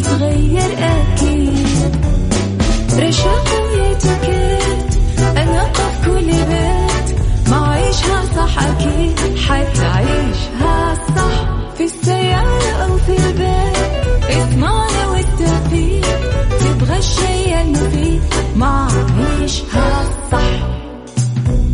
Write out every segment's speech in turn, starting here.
تتغير أكيد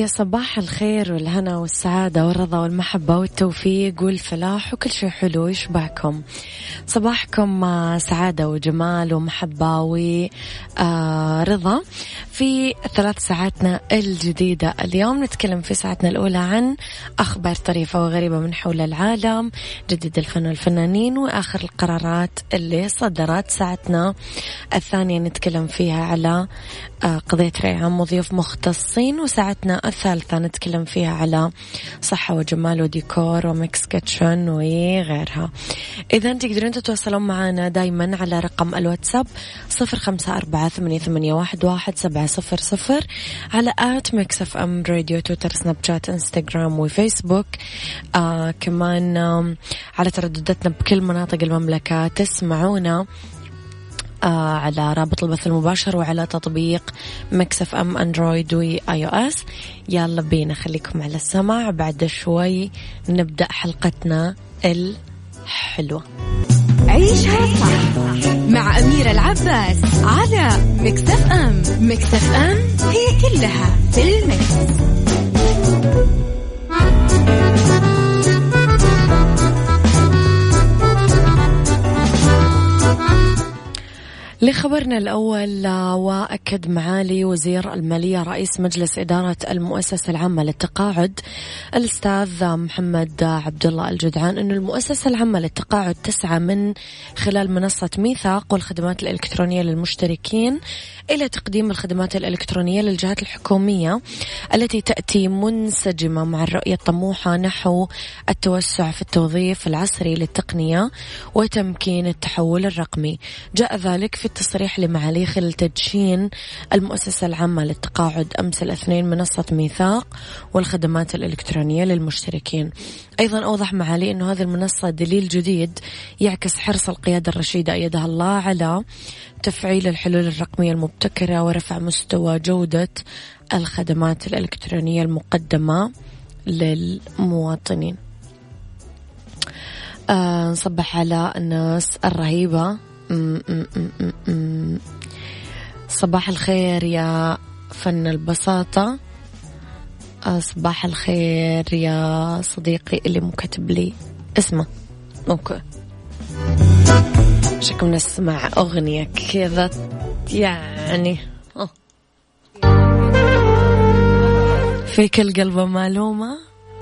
يا صباح الخير والهنا والسعادة والرضا والمحبة والتوفيق والفلاح وكل شيء حلو يشبعكم صباحكم؟ سعادة وجمال ومحبة ورضا في ثلاث ساعاتنا الجديدة اليوم نتكلم في ساعتنا الأولى عن أخبار طريفة وغريبة من حول العالم جديد الفن والفنانين وآخر القرارات اللي صدرت. ساعتنا الثانية نتكلم فيها على قضية رأي عام وضيوف مختصين وساعتنا الثالثة نتكلم فيها على صحة وجمال وديكور و mix kitchen وغيرها. إذا تقدرون تتواصلون معنا دايما على رقم الواتساب صفر خمسة أربعة ثمانية واحد سبعة صفر صفر على at Mix FM Radio تويتر سناب شات إنستغرام وفيسبوك. آه كمان آه على تردداتنا بكل مناطق المملكة تسمعونا. على رابط البث المباشر وعلى تطبيق Mix FM Android و iOS. يلا بينا خليكم على السمع. بعد شوي نبدأ حلقتنا الحلوة. عيشها صح مع أميرة العباس على Mix FM. Mix FM هي كلها في ال Mix. لخبرنا الأول وأكد معالي وزير المالية رئيس مجلس إدارة المؤسسة العامة للتقاعد الأستاذ محمد عبد الله الجدعان أن المؤسسة العامة للتقاعد تسعى من خلال منصة ميثاق والخدمات الإلكترونية للمشتركين إلى تقديم الخدمات الإلكترونية للجهات الحكومية التي تأتي منسجمة مع الرؤية الطموحة نحو التوسع في التوظيف العصري للتقنية وتمكين التحول الرقمي. جاء ذلك في التصريح لمعالي خلال تدشين المؤسسة العامة للتقاعد أمس الاثنين منصة ميثاق والخدمات الإلكترونية للمشتركين. أيضا أوضح معالي أنه هذه المنصة دليل جديد يعكس حرص القيادة الرشيدة أيدها الله على تفعيل الحلول الرقمية المبتكرة ورفع مستوى جودة الخدمات الإلكترونية المقدمة للمواطنين. آه نصبح على الناس الرهيبة صباح الخير يا فن البساطة. صباح الخير يا صديقي اللي مو كاتب لي. اسمه. أوكي. شكم نسمع أغنية كذا. يعني. في كل قلبه معلومة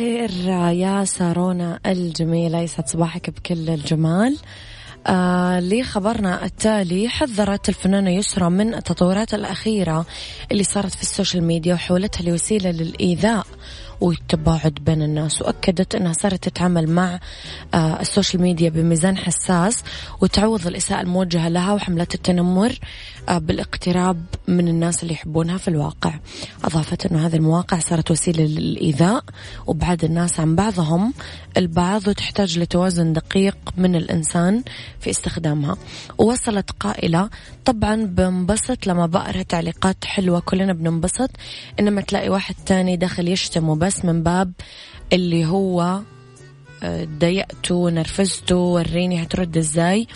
صباحك خير يا سارونا الجميلة يسعد صباحك بكل الجمال. آه لخبرنا التالي حذرت الفنانة يسرى من التطورات الأخيرة اللي صارت في ال social media وحولتها لوسيلة للإيذاء. والتباعد بين الناس وأكدت أنها صارت تتعامل مع آه، ال social media بميزان حساس وتعوض الإساءة الموجهة لها وحملات التنمر آه، بالاقتراب من الناس اللي يحبونها في الواقع. أضافت أنه هذه المواقع صارت وسيلة للإيذاء وبعد الناس عن بعضهم البعض وتحتاج لتوازن دقيق من الإنسان في استخدامها. ووصلت قائلة طبعا بنبسط لما بقرا تعليقات حلوة كلنا بننبسط إنما تلاقي واحد تاني داخل يشتم وبس بس من باب اللي هو ضايقته نرفزته وريني هترد إزاي.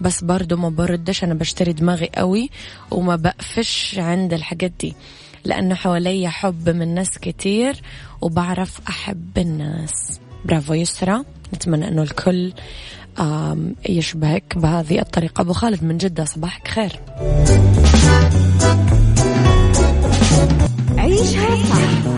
بس برضو ما بردش أنا بشتري دماغي قوي وما بقفش عند الحاجات دي لأنه حوالي حب من ناس كتير وبعرف أحب الناس. برافو يسرا. نتمنى إنه الكل يشبهك بهذه الطريقة. أبو خالد من جدة صباحك خير. عيشها صح.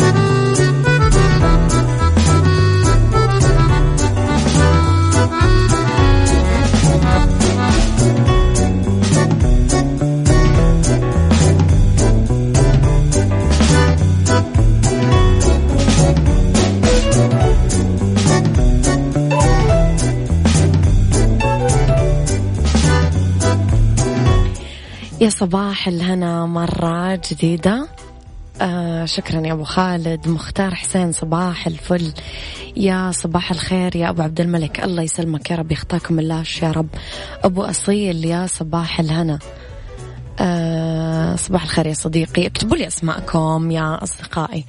صباح الهنا مرة جديدة. آه شكرا يا أبو خالد. مختار حسين صباح الفل. يا صباح الخير يا أبو عبد الملك. الله يسلمك يا رب يخطاكم الله. يا رب. أبو أصيل يا صباح الهنا. آه صباح الخير يا صديقي. اكتبوا لي أسماءكم يا أصدقائي.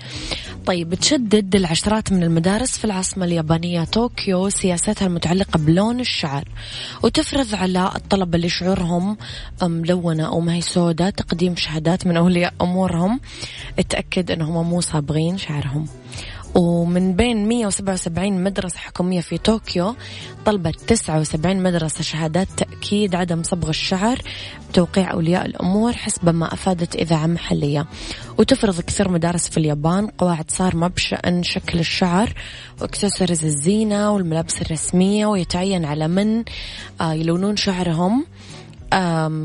طيب تشدد العشرات من المدارس في العاصمة اليابانية طوكيو سياستها المتعلقة بلون الشعر وتفرض على الطلبة اللي شعورهم ملونة أو ما هي سوداء تقديم شهادات من أولياء أمورهم. اتأكد أنهم مو صابغين شعرهم. ومن بين 177 مدرسة حكومية في طوكيو طلبت 79 مدرسة شهادات تأكيد عدم صبغ الشعر بتوقيع أولياء الأمور حسب ما أفادت إذاعة محلية. وتفرض كثير مدارس في اليابان قواعد صارمة بشأن شكل الشعر واكسسوارز الزينة والملابس الرسمية ويتعين على من آه، يلونون شعرهم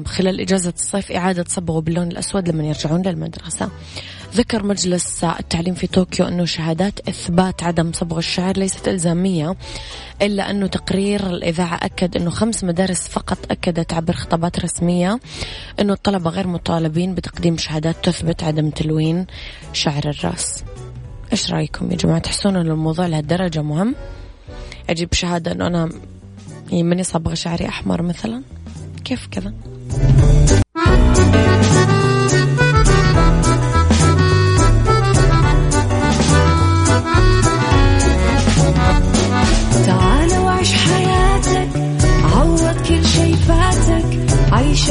خلال إجازة الصيف إعادة صبغه باللون الأسود لما يرجعون للمدرسة. ذكر مجلس التعليم في طوكيو أنه شهادات إثبات عدم صبغ الشعر ليست إلزامية إلا أنه تقرير الإذاعة أكد أنه خمس مدارس فقط أكدت عبر خطابات رسمية أنه الطلبة غير مطالبين بتقديم شهادات تثبت عدم تلوين شعر الرأس. إيش رأيكم يا جماعة؟ تحسون أن الموضوع لهالدرجة مهم؟ أجيب شهادة أنه أنا ماني صبغة شعري أحمر مثلا؟ كيف كذا؟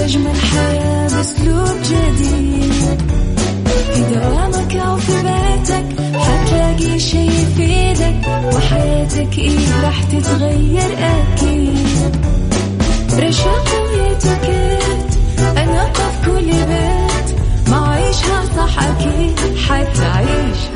أجمل حياة بأسلوب جديد. في دوامك أو في بيتك حتلاقي شي يفيدك وحياتك إيه راح تتغير أكيد. رشاق ويتوكيت أنا في كل بيت ما عيشها صح أكيد حتعيشها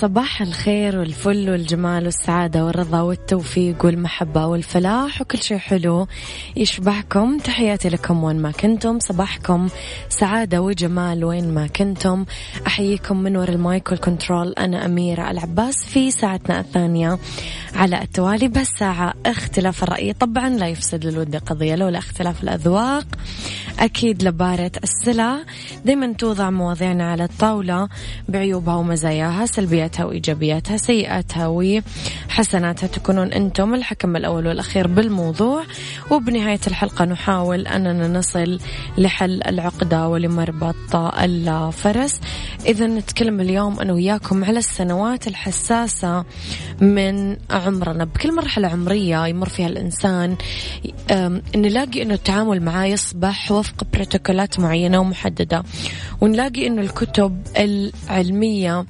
صباح الخير والفل والجمال والسعادة والرضا والتوفيق والمحبة والفلاح وكل شيء حلو يشبعكم تحياتي لكم وين ما كنتم. صباحكم سعادة وجمال وين ما كنتم. أحييكم من وراء ال mic وال control. أنا أميرة العباس في ساعتنا الثانية على التوالي. بس ساعة اختلاف الرأي. طبعا لا يفسد للود قضية لولا اختلاف الأذواق. أكيد لبارت السلع. دايما توضع مواضيعنا على الطاولة بعيوبها ومزاياها سلبياتها وإيجابياتها سيئاتها حسناتها تكونون أنتم الحكم الأول والأخير بالموضوع. وبنهاية الحلقة نحاول أننا نصل لحل العقدة ولمربط الفرس. إذا نتكلم اليوم أنا وياكم على السنوات الحساسة من عمرنا. بكل مرحلة عمرية يمر فيها الإنسان نلاقي أنه التعامل معاه يصبح بروتوكولات معينة ومحددة. ونلاقي أنه الكتب العلمية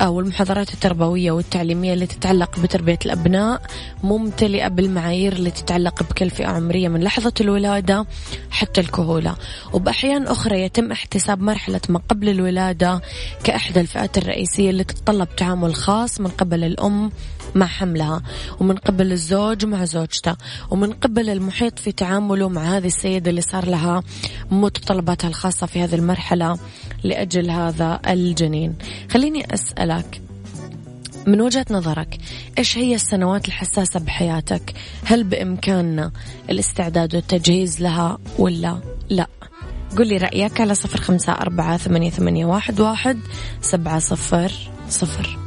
أو المحاضرات التربوية والتعليمية اللي تتعلق بتربية الأبناء ممتلئة بالمعايير اللي تتعلق بكل فئة عمرية من لحظة الولادة حتى الكهولة. وبأحيان أخرى يتم احتساب مرحلة ما قبل الولادة كأحدى الفئات الرئيسية اللي تتطلب تعامل خاص من قبل الأم مع حملها ومن قبل الزوج مع زوجته ومن قبل المحيط في تعامله مع هذه السيدة اللي صار لها متطلباتها الخاصة في هذه المرحلة لأجل هذا الجنين. خليني أسألك من وجهة نظرك إيش هي السنوات الحساسة بحياتك؟ هل بإمكاننا الاستعداد والتجهيز لها ولا لا؟ قل لي رأيك على صفر خمسة أربعة ثمانية, ثمانية واحد, واحد سبعة صفر صفر.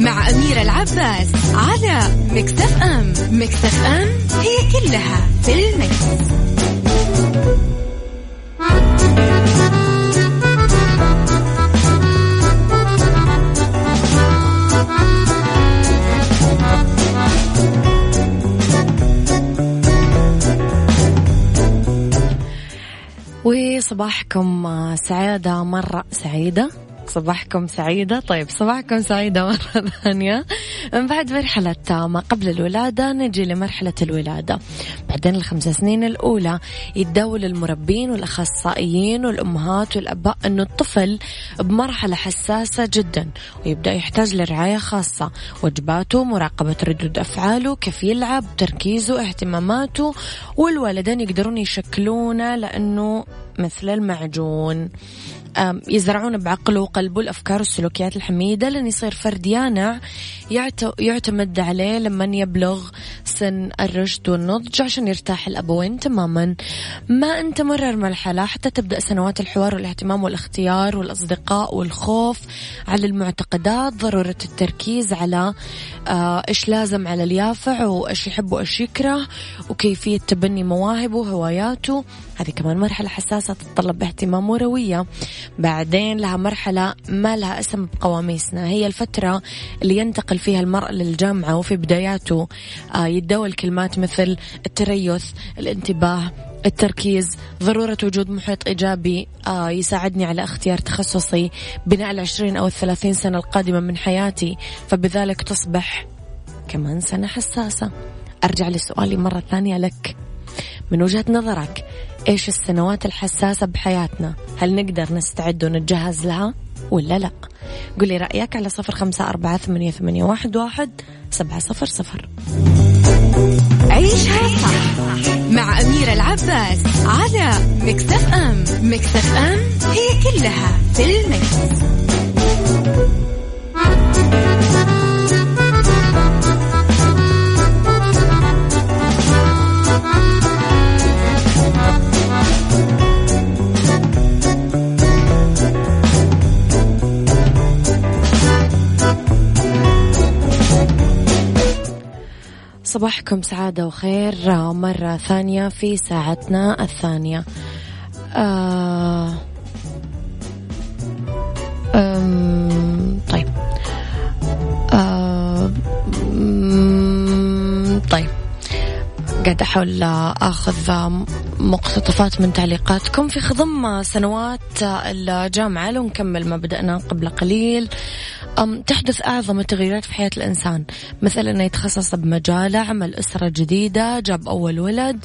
مع أميرة العباس أم مكتف أم هي كلها في المكس. وصباحكم سعادة مرة سعيدة. صباحكم سعيدة. طيب صباحكم سعيدة مرة ثانية. من بعد مرحلة ما قبل الولادة نجي لمرحلة الولادة. بعدين الخمس سنين الأولى يتداول المربين والأخصائيين والأمهات والأباء أنه الطفل بمرحلة حساسة جدا ويبدأ يحتاج لرعاية خاصة. وجباته مراقبة ردود أفعاله كيف يلعب تركيزه اهتماماته والوالدين يقدرون يشكلونه لأنه مثل المعجون. يزرعون بعقله وقلبه الأفكار والسلوكيات الحميدة. لين يصير فرد يانع. يعتمد عليه لما يبلغ سن الرشد والنضج عشان يرتاح الأبوين تماما. ما أنت مرر مرحلة حتى تبدأ سنوات الحوار والاهتمام والاختيار والأصدقاء والخوف على المعتقدات ضرورة التركيز على آه، إيش لازم على اليافع وإيش يحب وإيش يكره وكيفية تبني مواهبه وهواياته. هذه كمان مرحلة حساسة تتطلب اهتمام وروية. بعدين لها مرحلة ما لها اسم بقواميسنا. هي الفترة اللي ينتقل فيها المرء للجامعة وفي بداياته آه، يتداول كلمات مثل التريث الانتباه التركيز ضرورة وجود محيط إيجابي آه يساعدني على اختيار تخصصي بناء العشرين أو الثلاثين سنة القادمة من حياتي فبذلك تصبح كمان سنة حساسة. أرجع لسؤالي مرة ثانية لك. من وجهة نظرك إيش السنوات الحساسة بحياتنا؟ هل نقدر نستعد ونتجهز لها ولا لا؟ قولي رأيك على صفر خمسة أربعة ثمانية, ثمانية واحد, واحد سبعة صفر صفر. عيشها صح مع أميرة العباس على مكتف أم. مكتف أم هي كلها في المكس. صباحكم سعادة وخير. مرة ثانية في ساعتنا الثانية. آه طيب. آه طيب. قاعد أحاول أخذ مقتطفات من تعليقاتكم. في خضم سنوات الجامعة لو نكمل ما بدأنا قبل قليل. تحدث أعظم التغيرات في حياة الإنسان؟ مثل أنه يتخصص بمجاله عمل أسرة جديدة جاب أول ولد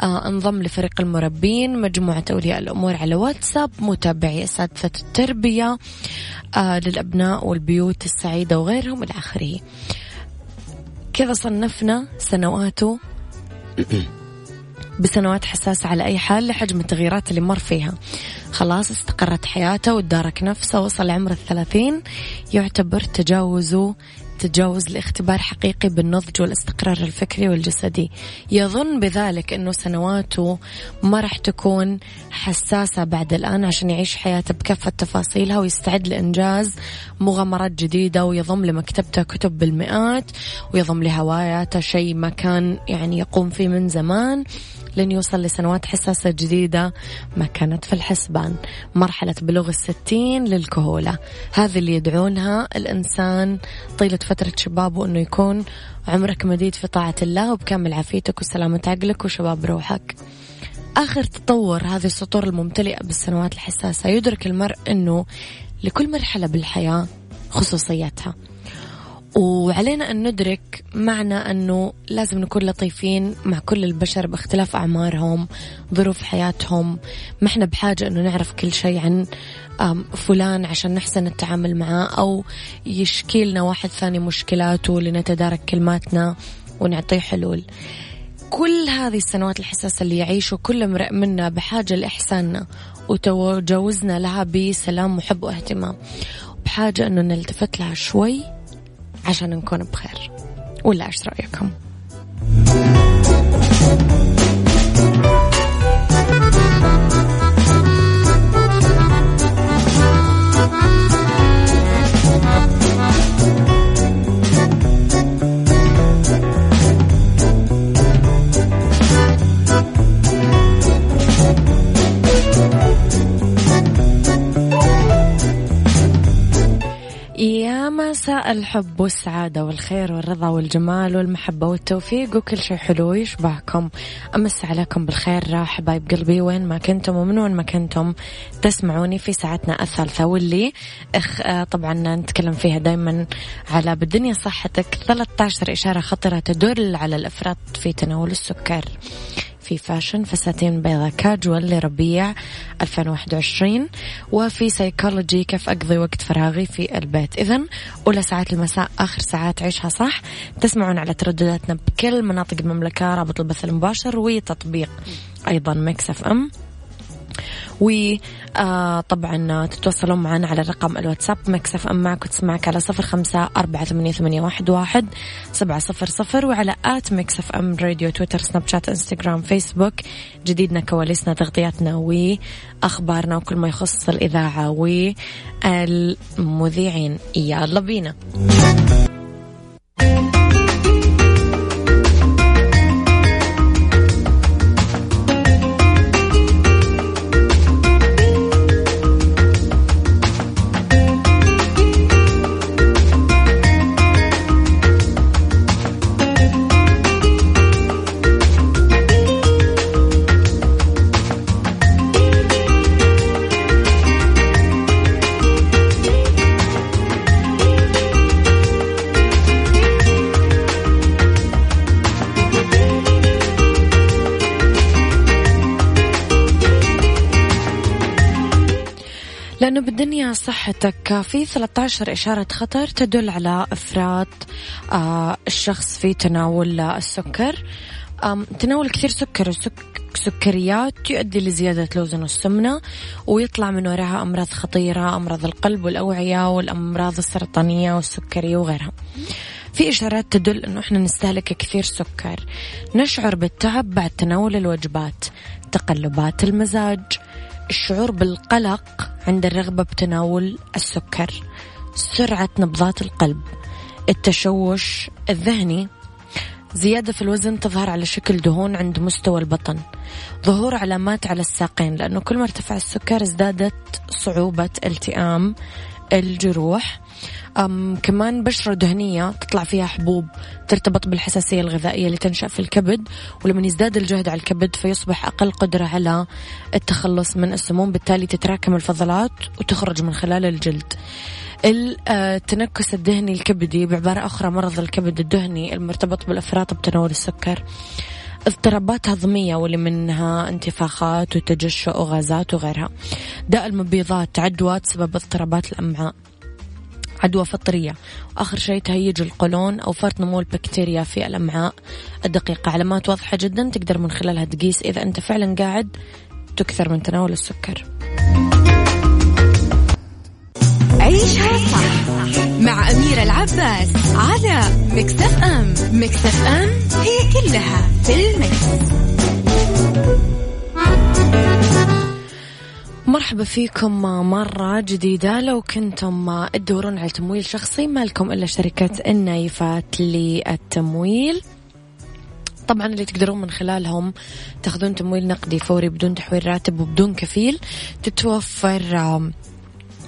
آه، انضم لفريق المربين مجموعة أولياء الأمور على واتساب متابعي أساتذة التربية آه، للأبناء والبيوت السعيدة وغيرهم إلى آخره. كذا صنفنا سنواته. بسنوات حساسة على أي حال لحجم التغييرات اللي مر فيها. خلاص استقرت حياته وتدارك نفسه وصل عمر الثلاثين. يعتبر تجاوزه تتجاوز لاختبار حقيقي بالنضج والاستقرار الفكري والجسدي. يظن بذلك أنه سنواته ما راح تكون حساسة بعد الآن عشان يعيش حياته بكافة تفاصيلها ويستعد لإنجاز مغامرات جديدة ويضم لمكتبته كتب بالمئات ويضم لهواياته شيء ما كان يعني يقوم فيه من زمان. لين يوصل لسنوات حساسة جديدة ما كانت في الحسبان. مرحلة بلوغ الستين للكهولة. هذه اللي يدعونها الإنسان طيلة فترة شبابه أنه يكون عمرك مديد في طاعة الله وبكامل عافيتك وسلامة عقلك وشباب روحك. آخر تطور هذه السطور الممتلئة بالسنوات الحساسة يدرك المرء أنه لكل مرحلة بالحياة خصوصيتها. وعلينا أن ندرك معنى أنه لازم نكون لطيفين مع كل البشر باختلاف أعمارهم ظروف حياتهم. ما إحنا بحاجة أنه نعرف كل شيء عن فلان عشان نحسن التعامل معاه أو يشكي لنا واحد ثاني مشكلاته لنتدارك كلماتنا ونعطيه حلول. كل هذه السنوات الحساسة اللي يعيشه كل امرئ منا بحاجة لإحساننا وتجاوزنا لها بسلام وحب واهتمام. بحاجة أنه نلتفت لها شوي عشان نكون بخير. ولا إيش رأيكم؟ الحب والسعادة والخير والرضا والجمال والمحبة والتوفيق وكل شيء حلو يشبهكم أمس عليكم بالخير حبايب قلبي وين ما كنتم ومن وين ما كنتم تسمعوني في ساعتنا الثالثة واللي اخ آه، طبعا نتكلم فيها دايما على بالدنيا صحتك. 13 إشارة خطرة تدل على الإفراط في تناول السكر. في فاشن فساتين بيضة كاجوال لربيع 2021 وفي سيكولوجي كيف أقضي وقت فراغي في البيت. إذا أولى ساعات المساء آخر ساعات عيشها صح. تسمعون على تردداتنا بكل مناطق المملكة رابط البث المباشر وتطبيق أيضا Mix FM. وطبعا آه، تتواصلون معنا على رقم الواتساب Mix FM معك وتسمعك على صفر خمسة أربعة ثمانية, واحد سبعة صفر صفر وعلى at Mix FM Radio تويتر سناب شات إنستغرام فيسبوك. جديدنا كواليسنا تغطياتنا وأخبارنا وكل ما يخص الإذاعة والمذيعين يلا بينا. صحتك في 13 إشارة خطر تدل على إفراط آه، الشخص في تناول السكر. تناول كثير سكر وسكريات يؤدي لزيادة الوزن والسمنة ويطلع من وراها أمراض خطيرة أمراض القلب والأوعية والأمراض السرطانية والسكرية وغيرها. في إشارات تدل أنه إحنا نستهلك كثير سكر. نشعر بالتعب بعد تناول الوجبات تقلبات المزاج الشعور بالقلق عند الرغبة بتناول السكر سرعة نبضات القلب التشوش الذهني. زيادة في الوزن تظهر على شكل دهون عند مستوى البطن. ظهور علامات على الساقين لأنه كل ما ارتفع السكر ازدادت صعوبة التئام الجروح. كمان بشرة دهنية تطلع فيها حبوب ترتبط بالحساسية الغذائية اللي تنشأ في الكبد ولما يزداد الجهد على الكبد فيصبح أقل قدرة على التخلص من السموم بالتالي تتراكم الفضلات وتخرج من خلال الجلد. التنكس الدهني الكبدي بعبارة أخرى مرض الكبد الدهني المرتبط بالإفراط بتناول السكر. اضطرابات هضمية واللي منها انتفاخات وتجشؤ وغازات وغيرها. داء المبيضات عدوى تسبب اضطرابات الأمعاء. عدوى فطرية. وآخر شيء تهيج القولون أو فرط نمو البكتيريا في الأمعاء. الدقيقة علامات واضحة جدا تقدر من خلالها تقيس إذا أنت فعلا قاعد تكثر من تناول السكر. عيشها صح مع أميرة العباس على مكتف أم. مكتف أم هي كلها في المكس. مرحبا فيكم مرة جديدة. لو كنتم تدورون على تمويل شخصي ما لكم إلا شركة النايفات للتمويل. طبعا اللي تقدرون من خلالهم تاخذون تمويل نقدي فوري بدون تحويل راتب وبدون كفيل. تتوفر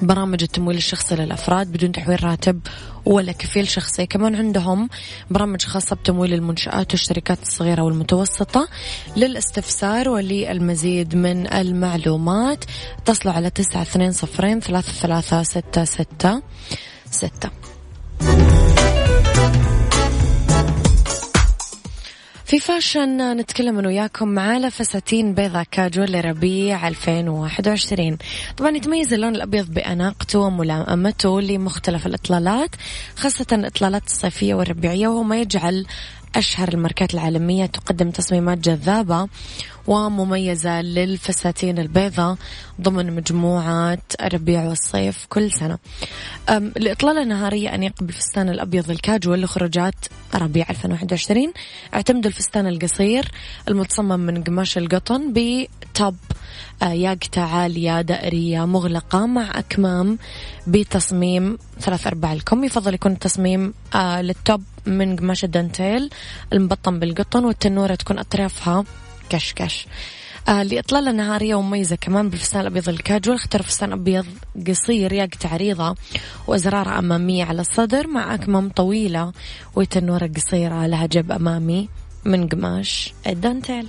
برامج التمويل الشخصي للأفراد بدون تحويل راتب ولا كفيل شخصي. كمان عندهم برامج خاصة بتمويل المنشآت والشركات الصغيرة والمتوسطة للاستفسار وللمزيد من المعلومات. اتصلوا على تسعة اثنين صفرين ثلاثة ثلاثة ستة ستة ستة. في فاشن نتكلم أنا وياكم على فساتين بيضة كاجوال لربيع 2021 طبعا يتميز اللون الأبيض بأناقته وملائمته لمختلف الإطلالات خاصة الإطلالات الصيفية والربيعية وهو ما يجعل أشهر الماركات العالمية تقدم تصميمات جذابة. ومميزة للفساتين البيضاء ضمن مجموعة الربيع والصيف كل سنة. الإطلالة النهارية أنيق بالفستان الأبيض الكاجوال لخروجات ربيع 2021 اعتمدوا الفستان القصير المتصمم من قماش القطن بتوب آه، ياقتة عالية دائرية مغلقة مع أكمام بتصميم ثلاث أرباع الكم. يفضل يكون التصميم آه، للتوب من قماش الدانتيل المبطن بالقطن والتنورة تكون أطرافها كشكش آه لإطلالة نهارية ومميزة كمان بالفستان الأبيض الكاجوال اختار فستان أبيض قصير ياقة عريضة وأزرار أمامية على الصدر. مع أكمام طويلة وتنورة قصيرة لها جب أمامي من قماش. الدانتيل